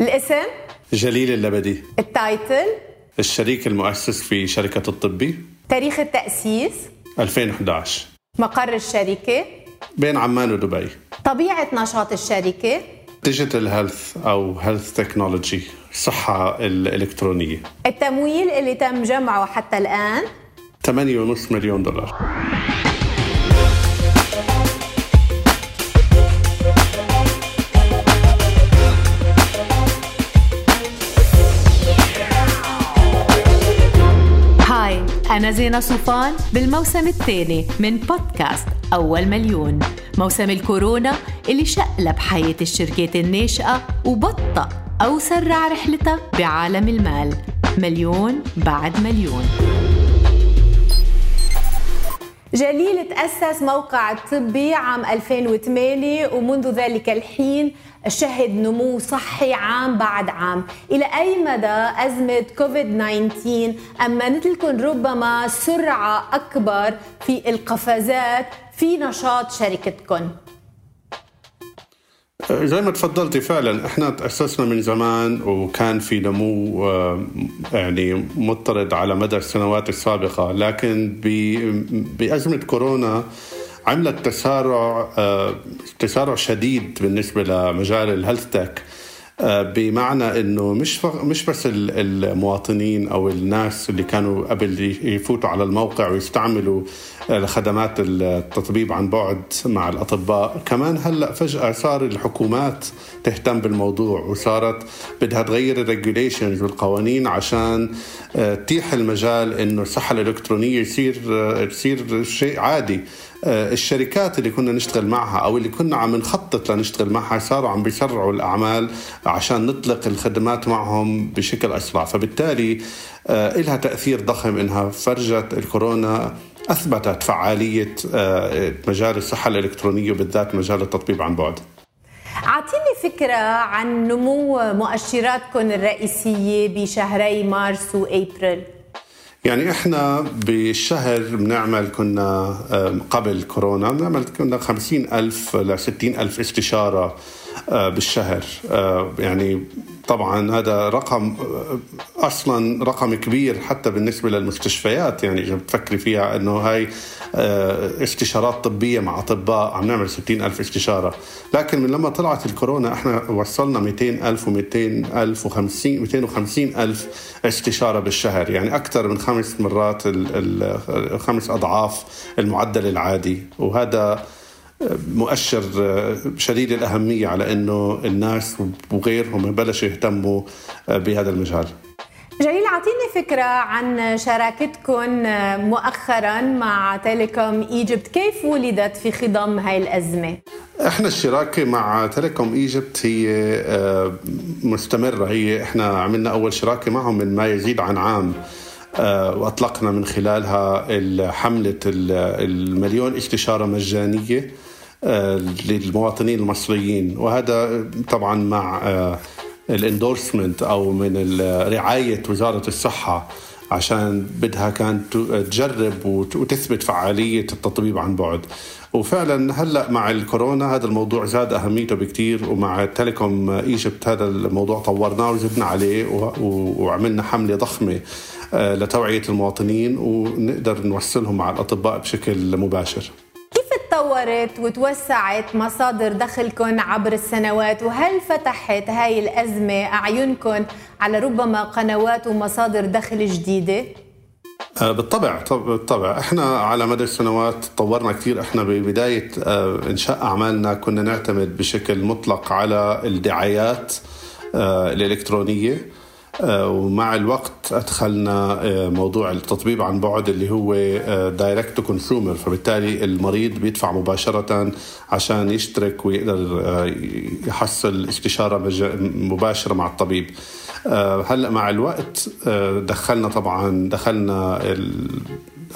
الاسم؟ جليل اللبدي. ال title؟ الشريك المؤسس في شركة الطبي تاريخ التأسيس؟ 2011 مقر الشركة؟ بين عمان ودبي. طبيعة نشاط الشركة؟ digital health أو health technology الصحة الإلكترونية. التمويل اللي تم جمعه حتى الآن؟ 8.5 مليون دولار. أنا زينة صوفان بالموسم الثاني من بودكاست أول مليون. موسم الكورونا اللي شقلب حياة الشركات الناشئة وبطأ أو سرع رحلتها بعالم المال. مليون بعد مليون. جليل تأسس موقع طبي عام 2008 ومنذ ذلك الحين شهد نمو صحي عام بعد عام. إلى أي مدى أزمة كوفيد 19 أمنت لكم ربما سرعة أكبر في القفزات في نشاط شركتكم. زي ما تفضلتي فعلا إحنا تأسسنا من زمان وكان في نمو آه، يعني مضطرد على مدى السنوات السابقة لكن ب- بأزمة كورونا عملت تسارع آه، تسارع شديد بالنسبة لمجال الهيلث تك بمعنى إنه مش مش بس ال- المواطنين أو الناس اللي كانوا قبل يفوتوا على الموقع ويستعملوا آه، خدمات التطبيب عن بعد مع الأطباء كمان هلأ فجأة صار الحكومات تهتم بالموضوع وصارت بدها تغير الريجوليشنز والقوانين عشان آه، تتيح المجال إنه الصحة الإلكترونية يصير آه، تصير شيء عادي. آه، الشركات اللي كنا نشتغل معها أو اللي كنا عم نخطط لنشتغل معها صاروا عم بيسرعوا الأعمال عشان نطلق الخدمات معهم بشكل أسرع. فبالتالي آه، إلها تأثير ضخم إنها فرجت الكورونا أثبتت فعالية آه، مجال الصحة الإلكترونية وبالذات مجال التطبيب عن بعد. أعطيني فكرة عن نمو مؤشراتكم الرئيسية بشهري مارس وأبريل. يعني إحنا بالشهر بنعمل كنا قبل كورونا بنعمل كنا 50 ألف ل 60 ألف استشارة بالشهر. آه، يعني طبعا هذا رقم آه، أصلا رقم كبير حتى بالنسبة للمستشفيات. يعني إذا بتفكري فيها إنه هاي آه، استشارات طبية مع أطباء عم نعمل 60 ألف استشارة. لكن من لما طلعت الكورونا إحنا وصلنا 200 ألف و200 ألف و50 250 ألف استشارة بالشهر. يعني أكثر من خمس مرات ال- ال- خمس أضعاف المعدل العادي. وهذا مؤشر شديد الأهمية على أنه الناس وغيرهم بلشوا يهتموا بهذا المجال. جليل أعطيني فكرة عن شراكتكم مؤخرا مع Telecom Egypt. كيف ولدت في خضم هاي الأزمة؟ إحنا الشراكة مع Telecom Egypt هي آه، مستمرة. هي إحنا عملنا أول شراكة معهم من ما يزيد عن عام آه، وأطلقنا من خلالها ال- المليون استشاره مجانية. آه، للمواطنين المصريين. وهذا طبعا مع ال endorsement أو من رعاية وزارة الصحة عشان بدها كانت تجرب وت- وتثبت فعالية التطبيب عن بعد. وفعلا هلأ مع الكورونا هذا الموضوع زاد أهميته بكثير ومع Telecom Egypt هذا الموضوع طورناه وزدنا عليه وعملنا حملة ضخمة آه، لتوعية المواطنين ونقدر نوصلهم مع الأطباء بشكل مباشر. تطورت وتوسعت مصادر دخلكم عبر السنوات وهل فتحت هاي الأزمة أعينكم على ربما قنوات ومصادر دخل جديدة؟ آه، بالطبع طب- بالطبع. إحنا على مدى السنوات تطورنا كثير إحنا ببدايه آه، إنشاء أعمالنا كنا نعتمد بشكل مطلق على الدعايات آه، الإلكترونية. ومع الوقت أدخلنا آه، موضوع التطبيب عن بعد اللي هو direct to consumer فبالتالي المريض بيدفع مباشرة عشان يشترك ويقدر آه، يحصل استشارة مباشرة مع الطبيب. آه، هلأ مع الوقت آه، دخلنا طبعا دخلنا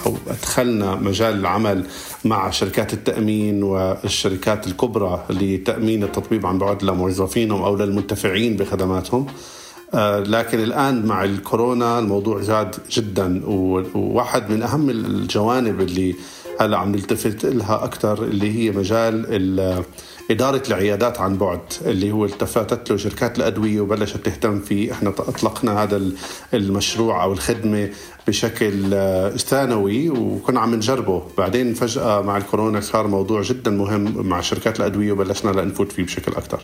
أو أدخلنا مجال العمل مع شركات التأمين والشركات الكبرى لتأمين التطبيب عن بعد لموظفينهم أو للمنتفعين بخدماتهم. لكن الآن مع الكورونا الموضوع زاد جدا وواحد من أهم الجوانب اللي هلأ عم نلتفت لها أكثر اللي هي مجال إدارة العيادات عن بعد اللي هو التفتت له شركات الأدوية وبلشت تهتم فيه إحنا أطلقنا هذا المشروع أو الخدمة بشكل آه، ثانوي وكنا عم نجربه. بعدين فجأة مع الكورونا صار موضوع جدا مهم مع شركات الأدوية وبلشنا لنفوت فيه بشكل أكثر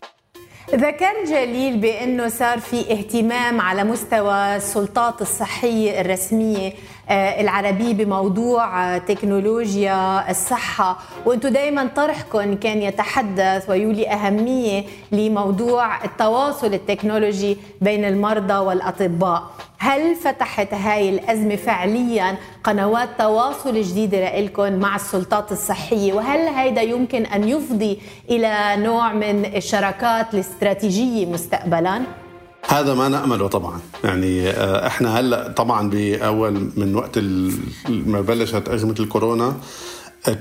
ذكر جليل بأنه صار في اهتمام على مستوى السلطات الصحية الرسمية آه، العربية بموضوع آه، تكنولوجيا الصحة. وأنتم دائما طرحكم كان يتحدث ويولي أهمية لموضوع التواصل التكنولوجي بين المرضى والأطباء. هل فتحت هاي الأزمة فعليا قنوات تواصل جديدة لكم مع السلطات الصحية؟ وهل هيدا يمكن أن يفضي إلى نوع من الشراكات الاستراتيجية مستقبلاً؟ هذا ما نأمله طبعا. يعني آه، إحنا هلأ طبعا بأول من وقت ما بلشت أزمة الكورونا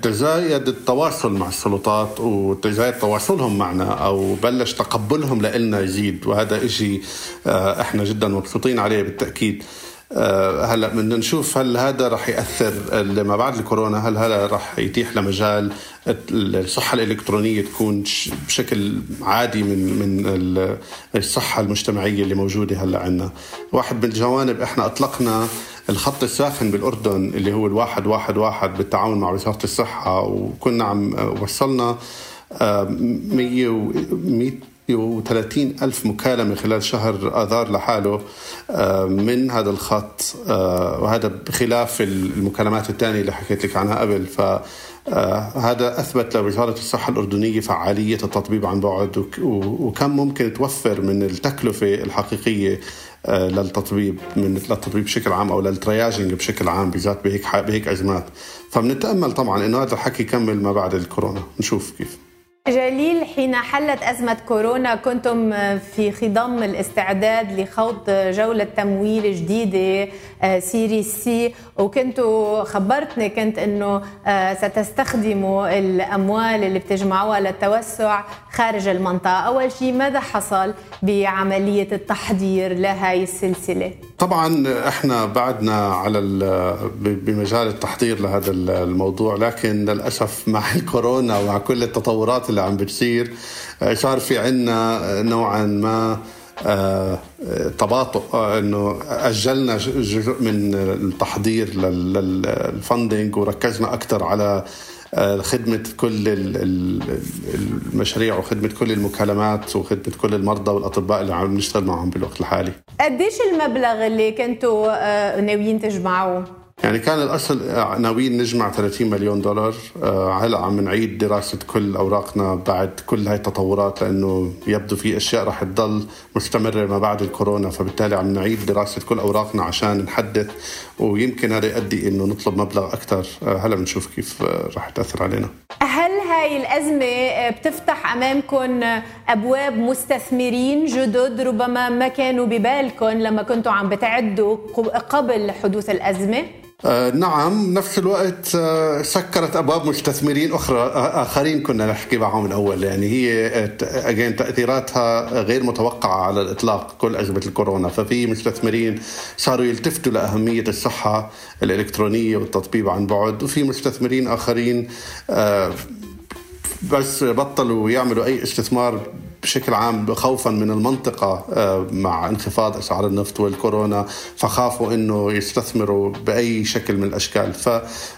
تزايد التواصل مع السلطات وتزايد تواصلهم معنا أو بلش تقبلهم لنا يزيد. وهذا إشي آه، إحنا جدا مبسوطين عليه بالتأكيد. هلا بدنا نشوف هل هذا رح يأثر لما بعد الكورونا هل هذا رح يتيح لمجال الصحة الإلكترونية تكون بشكل عادي من من الصحة المجتمعية اللي موجودة هلا عندنا واحد من الجوانب إحنا أطلقنا الخط الساخن بالأردن اللي هو الواحد واحد واحد بالتعاون مع وزارة الصحة وكنا عم وصلنا 100 آه، 100 30 ألف مكالمة خلال شهر آذار لحاله آه، من هذا الخط آه، وهذا بخلاف المكالمات الثانية اللي حكيت لك عنها قبل. ف هذا أثبت لوزارة الصحة الأردنية فعالية التطبيب عن بعد وكم ممكن توفر من التكلفة الحقيقية آه، للتطبيب من للتطبيب بشكل عام أو للترياجنج بشكل عام بالذات بهيك بهيك أزمات. فبنتأمل طبعا إنه هذا الحكي يكمل ما بعد الكورونا. نشوف كيف. جليل حين حلت أزمة كورونا كنتم في خضم الاستعداد لخوض جولة تمويل جديدة series C وكنتوا خبرتني كنت أنه آه، ستستخدموا الأموال اللي بتجمعوها للتوسع خارج المنطقة أول شيء ماذا حصل بعملية التحضير لهي السلسلة؟ طبعا إحنا بعدنا على بمجال التحضير لهذا الموضوع لكن للأسف مع الكورونا ومع كل التطورات اللي عم بتصير صار في عنا نوعا ما آه، تباطؤ إنه أجلنا جزء من التحضير للفندنج وركزنا أكثر على خدمة كل المشاريع وخدمة كل المكالمات وخدمة كل المرضى والأطباء اللي عم نشتغل معهم بالوقت الحالي قديش المبلغ اللي كنتوا ناويين تجمعوه؟ يعني كان الأصل ناويين نجمع 30 مليون دولار آه، هلأ عم نعيد دراسة كل أوراقنا بعد كل هاي التطورات لأنه يبدو في أشياء رح تضل مستمرة ما بعد الكورونا فبالتالي عم نعيد دراسة كل أوراقنا عشان نحدث ويمكن هذا يؤدي إنه نطلب مبلغ أكثر آه، هلأ بنشوف كيف آه، رح تأثر علينا هل هاي الأزمة بتفتح أمامكم أبواب مستثمرين جدد ربما ما كانوا ببالكم لما كنتوا عم بتعدوا قبل حدوث الأزمة؟ آه نعم نفس الوقت آه سكرت أبواب مستثمرين أخرى آه آخرين كنا نحكي معهم الأول. يعني هي اجين تأثيراتها غير متوقعة على الإطلاق كل ازمه الكورونا. ففي مستثمرين صاروا يلتفتوا لأهمية الصحة الإلكترونية والتطبيب عن بعد وفي مستثمرين آخرين بس بطلوا يعملوا أي استثمار بشكل عام خوفا من المنطقة آه، مع انخفاض أسعار النفط والكورونا فخافوا أنه يستثمروا بأي شكل من الأشكال. ف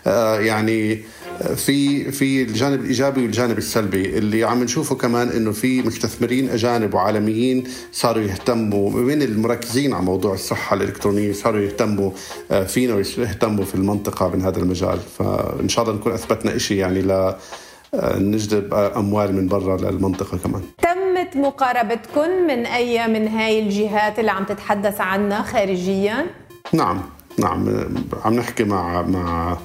آه، يعني آه، في في الجانب الإيجابي والجانب السلبي. اللي عم نشوفه كمان إنه في مستثمرين أجانب وعالميين صاروا يهتموا من المركزين على موضوع الصحة الإلكترونية صاروا يهتموا فينا ويهتموا في المنطقة من هذا المجال. فان شاء الله نكون أثبتنا شيء يعني ل نجذب أموال من برا للمنطقة كمان. تمت مقاربتكم من اي من هاي الجهات اللي عم تتحدث عنها خارجيا؟ نعم نعم. عم نحكي مع مع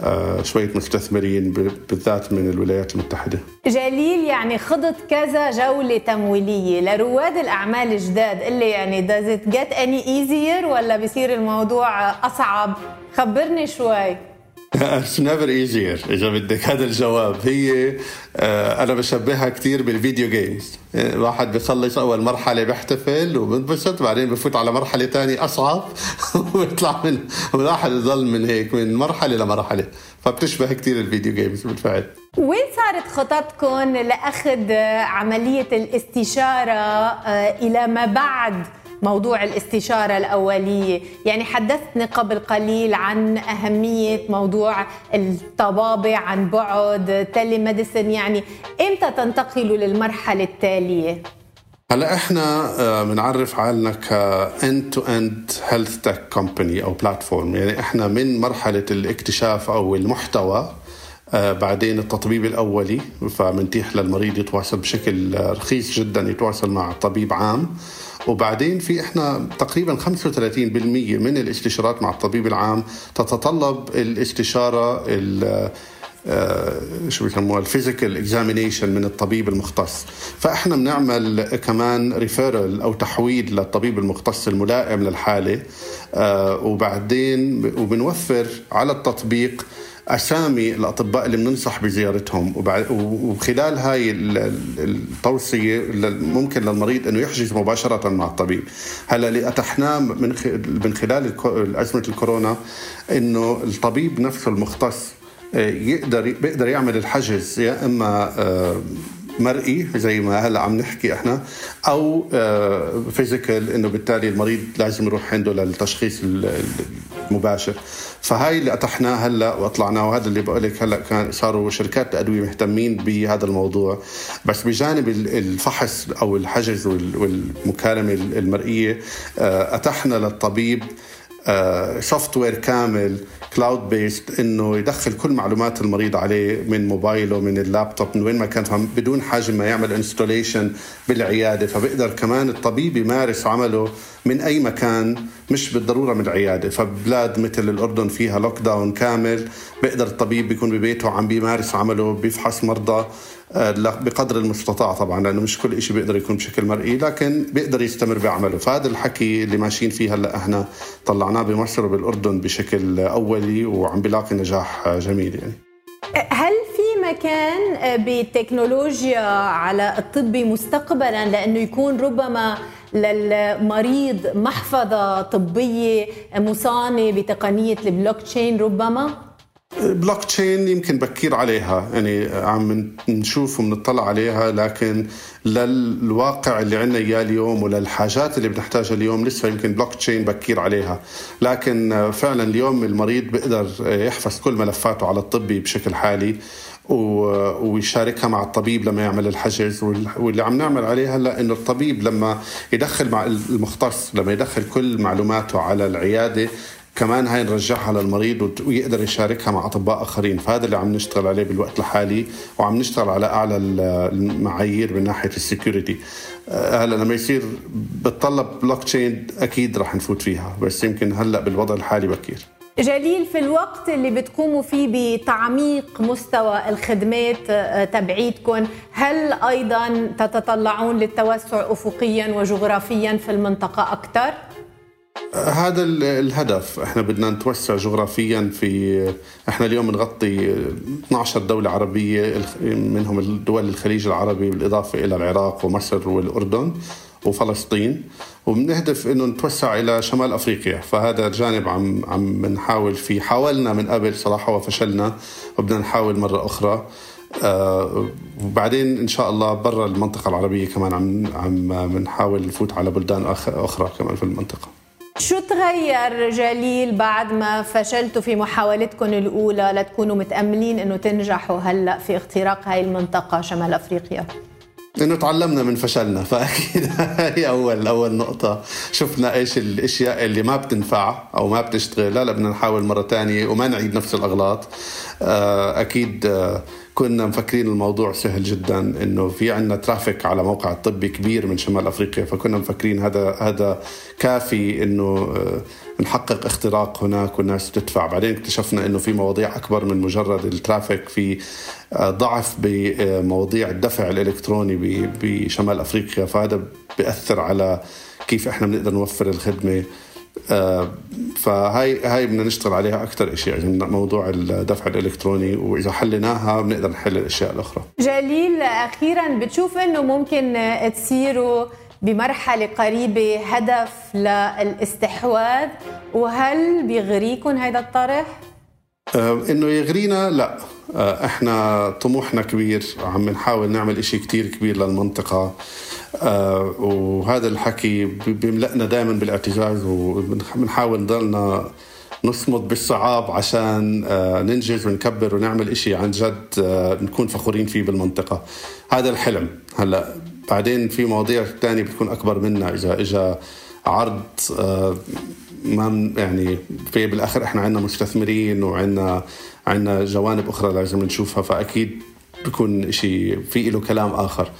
آه، شوية مستثمرين بالذات من الولايات المتحدة. جليل يعني خضت كذا جولة تمويلية. لرواد الأعمال الجداد اللي يعني does it get any easier ولا بصير الموضوع أصعب؟ خبرني شوي. It's never easier. إذا بدك هذا الجواب. هي آه، أنا بشبهها كثير بال video games الواحد بيخلص أول مرحلة بيحتفل وبنبسط بعدين بفوت على مرحلة ثانية أصعب وبيطلع من الواحد يضل من هيك من مرحلة لمرحلة. فبتشبه كثير ال video games بالفعل. وين صارت خططكم لأخذ عملية الاستشارة آه، إلى ما بعد؟ موضوع الاستشارة الأولية. يعني حدثتني قبل قليل عن أهمية موضوع الطبابة عن بعد telemedicine يعني إمتى تنتقلوا للمرحلة التالية؟ هلا إحنا بنعرف حالنا ك end to end health tech company أو platform يعني إحنا من مرحلة الاكتشاف أو المحتوى آه بعدين التطبيب الأولي. فبنتيح للمريض يتواصل بشكل رخيص جدا يتواصل مع طبيب عام. وبعدين في إحنا تقريبا 35% من الاستشارات مع الطبيب العام تتطلب الاستشارة شو بيسموها ال physical examination من الطبيب المختص. فإحنا بنعمل كمان referral أو تحويل للطبيب المختص الملائم للحالة آه وبعدين وبنوفر على التطبيق أسامي الأطباء اللي بننصح بزيارتهم. وخلال هاي التوصية ممكن للمريض إنه يحجز مباشرة مع الطبيب. هلأ اللي اتحناه من خلال أزمة الكورونا إنه الطبيب نفسه المختص آه، يقدر بيقدر يعمل الحجز يا إما آه، مرئي زي ما هلأ عم نحكي إحنا أو فيزيكال آه، إنه بالتالي المريض لازم يروح عنده للتشخيص المباشر. فهاي اللي اتحناه هلأ وأطلعناه وهذا اللي بقول لك هلأ كان صاروا شركات الادويه مهتمين بهذا الموضوع. بس بجانب الفحص أو الحجز والمكالمة المرئية آه، أتحنا للطبيب software كامل cloud based إنه يدخل كل معلومات المريض عليه من موبايله من اللابتوب من وين ما كان بدون حاجة ما يعمل installation بالعيادة. فبيقدر كمان الطبيب يمارس عمله من أي مكان مش بالضرورة من العيادة. فبلاد مثل الأردن فيها lockdown كامل بيقدر الطبيب بيكون ببيته عم بيمارس عمله بيفحص مرضى. آه، بقدر المستطاع طبعا لأنه مش كل شيء بيقدر يكون بشكل مرئي لكن بيقدر يستمر بعمله فهذا الحكي اللي ماشيين فيه هلأ إحنا طلعناه بمصر وبالأردن بشكل أولي وعم بيلاقي نجاح جميل يعني هل في مكان بالتكنولوجيا على الطبي مستقبلا لأنه يكون ربما للمريض محفظة طبية مصانة بتقنية البلوك تشين ربما؟ بلوك تشين يمكن بكير عليها يعني عم نشوف وبنطلع عليها لكن للواقع اللي عندنا إياه اليوم وللحاجات اللي بنحتاجها اليوم لسه يمكن بلوك تشين بكير عليها. لكن فعلا اليوم المريض بيقدر يحفظ كل ملفاته على الطبي بشكل حالي ويشاركها مع الطبيب لما يعمل الحجز. واللي عم نعمل عليه هلأ إنه الطبيب لما يدخل مع المختص لما يدخل كل معلوماته على العيادة كمان هاي نرجعها للمريض ويقدر يشاركها مع أطباء آخرين. فهذا اللي عم نشتغل عليه بالوقت الحالي وعم نشتغل على أعلى المعايير من ناحية ال security. آه، هلأ لما يصير بتطلب بلوك تشين أكيد رح نفوت فيها بس يمكن هلأ بالوضع الحالي بكير. جليل في الوقت اللي بتقوموا فيه بتعميق مستوى الخدمات آه، تبعيتكم هل أيضا تتطلعون للتوسع افقيا وجغرافيا في المنطقة أكثر؟ هذا الهدف. إحنا بدنا نتوسع جغرافيا في إحنا اليوم نغطي 12 دولة عربية منهم الدول الخليج العربي بالإضافة إلى العراق ومصر والأردن وفلسطين. وبنهدف إنه نتوسع إلى شمال أفريقيا. فهذا الجانب عم عم نحاول فيه حاولنا من قبل صراحة وفشلنا وبدنا نحاول مرة أخرى. آه وبعدين إن شاء الله برا المنطقة العربية كمان عم عم بنحاول نفوت على بلدان أخرى كمان في المنطقة. شو تغير جليل بعد ما فشلتوا في محاولتكم الأولى لتكونوا متأملين أنه تنجحوا هلأ في اختراق هاي المنطقة شمال أفريقيا؟ إنه تعلمنا من فشلنا فأكيد هي أول أول نقطة. شفنا إيش الأشياء اللي ما بتنفع أو ما بتشتغل. لا بدنا نحاول مرة ثانية وما نعيد نفس الأغلاط. آه، أكيد آه، كنا مفكرين الموضوع سهل جدا إنه في عندنا traffic على موقع الطبي كبير من شمال أفريقيا فكنا مفكرين هذا هذا كافي إنه آه، نحقق اختراق هناك والناس تدفع. بعدين اكتشفنا إنه في مواضيع أكبر من مجرد ال traffic في آه، ضعف بمواضيع الدفع الإلكتروني بشمال أفريقيا. فهذا بيأثر على كيف إحنا بنقدر نوفر الخدمة فهاي هاي بدنا نشتغل عليها أكثر شيء يعني موضوع الدفع الإلكتروني وإذا حليناها بنقدر نحل الأشياء الأخرى. جليل أخيرا بتشوف إنه ممكن تصيروا بمرحلة قريبة هدف للاستحواذ وهل بيغريكم هذا الطرح؟ آه، إنه يغرينا لا. آه، إحنا طموحنا كبير. عم نحاول نعمل إشي كتير كبير للمنطقة. آه، وهذا الحكي بيملأنا دائما بالاعتزاز وبنحاول نضلنا نصمد بالصعاب عشان ننجز ونكبر ونعمل إشي عن جد نكون فخورين فيه بالمنطقة. هذا الحلم. هلأ بعدين في مواضيع تانية بتكون أكبر منا إذا إجا عرض ما يعني في بالآخر إحنا عندنا مستثمرين وعندنا عندنا جوانب أخرى لازم نشوفها فأكيد بكون شيء في له كلام آخر.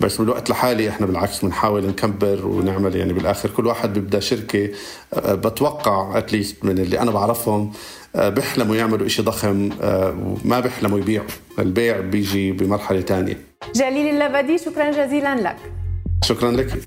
بس بالوقت الحالي إحنا بالعكس بنحاول نكبر ونعمل يعني بالآخر كل واحد بيبدأ شركة. أه، بتوقع اتليست من اللي أنا بعرفهم أه، بيحلموا يعملوا شيء ضخم أه، وما بيحلموا يبيعوا. البيع بيجي بمرحلة ثانية جليل اللبدي شكرا جزيلا لك. شكرا لك.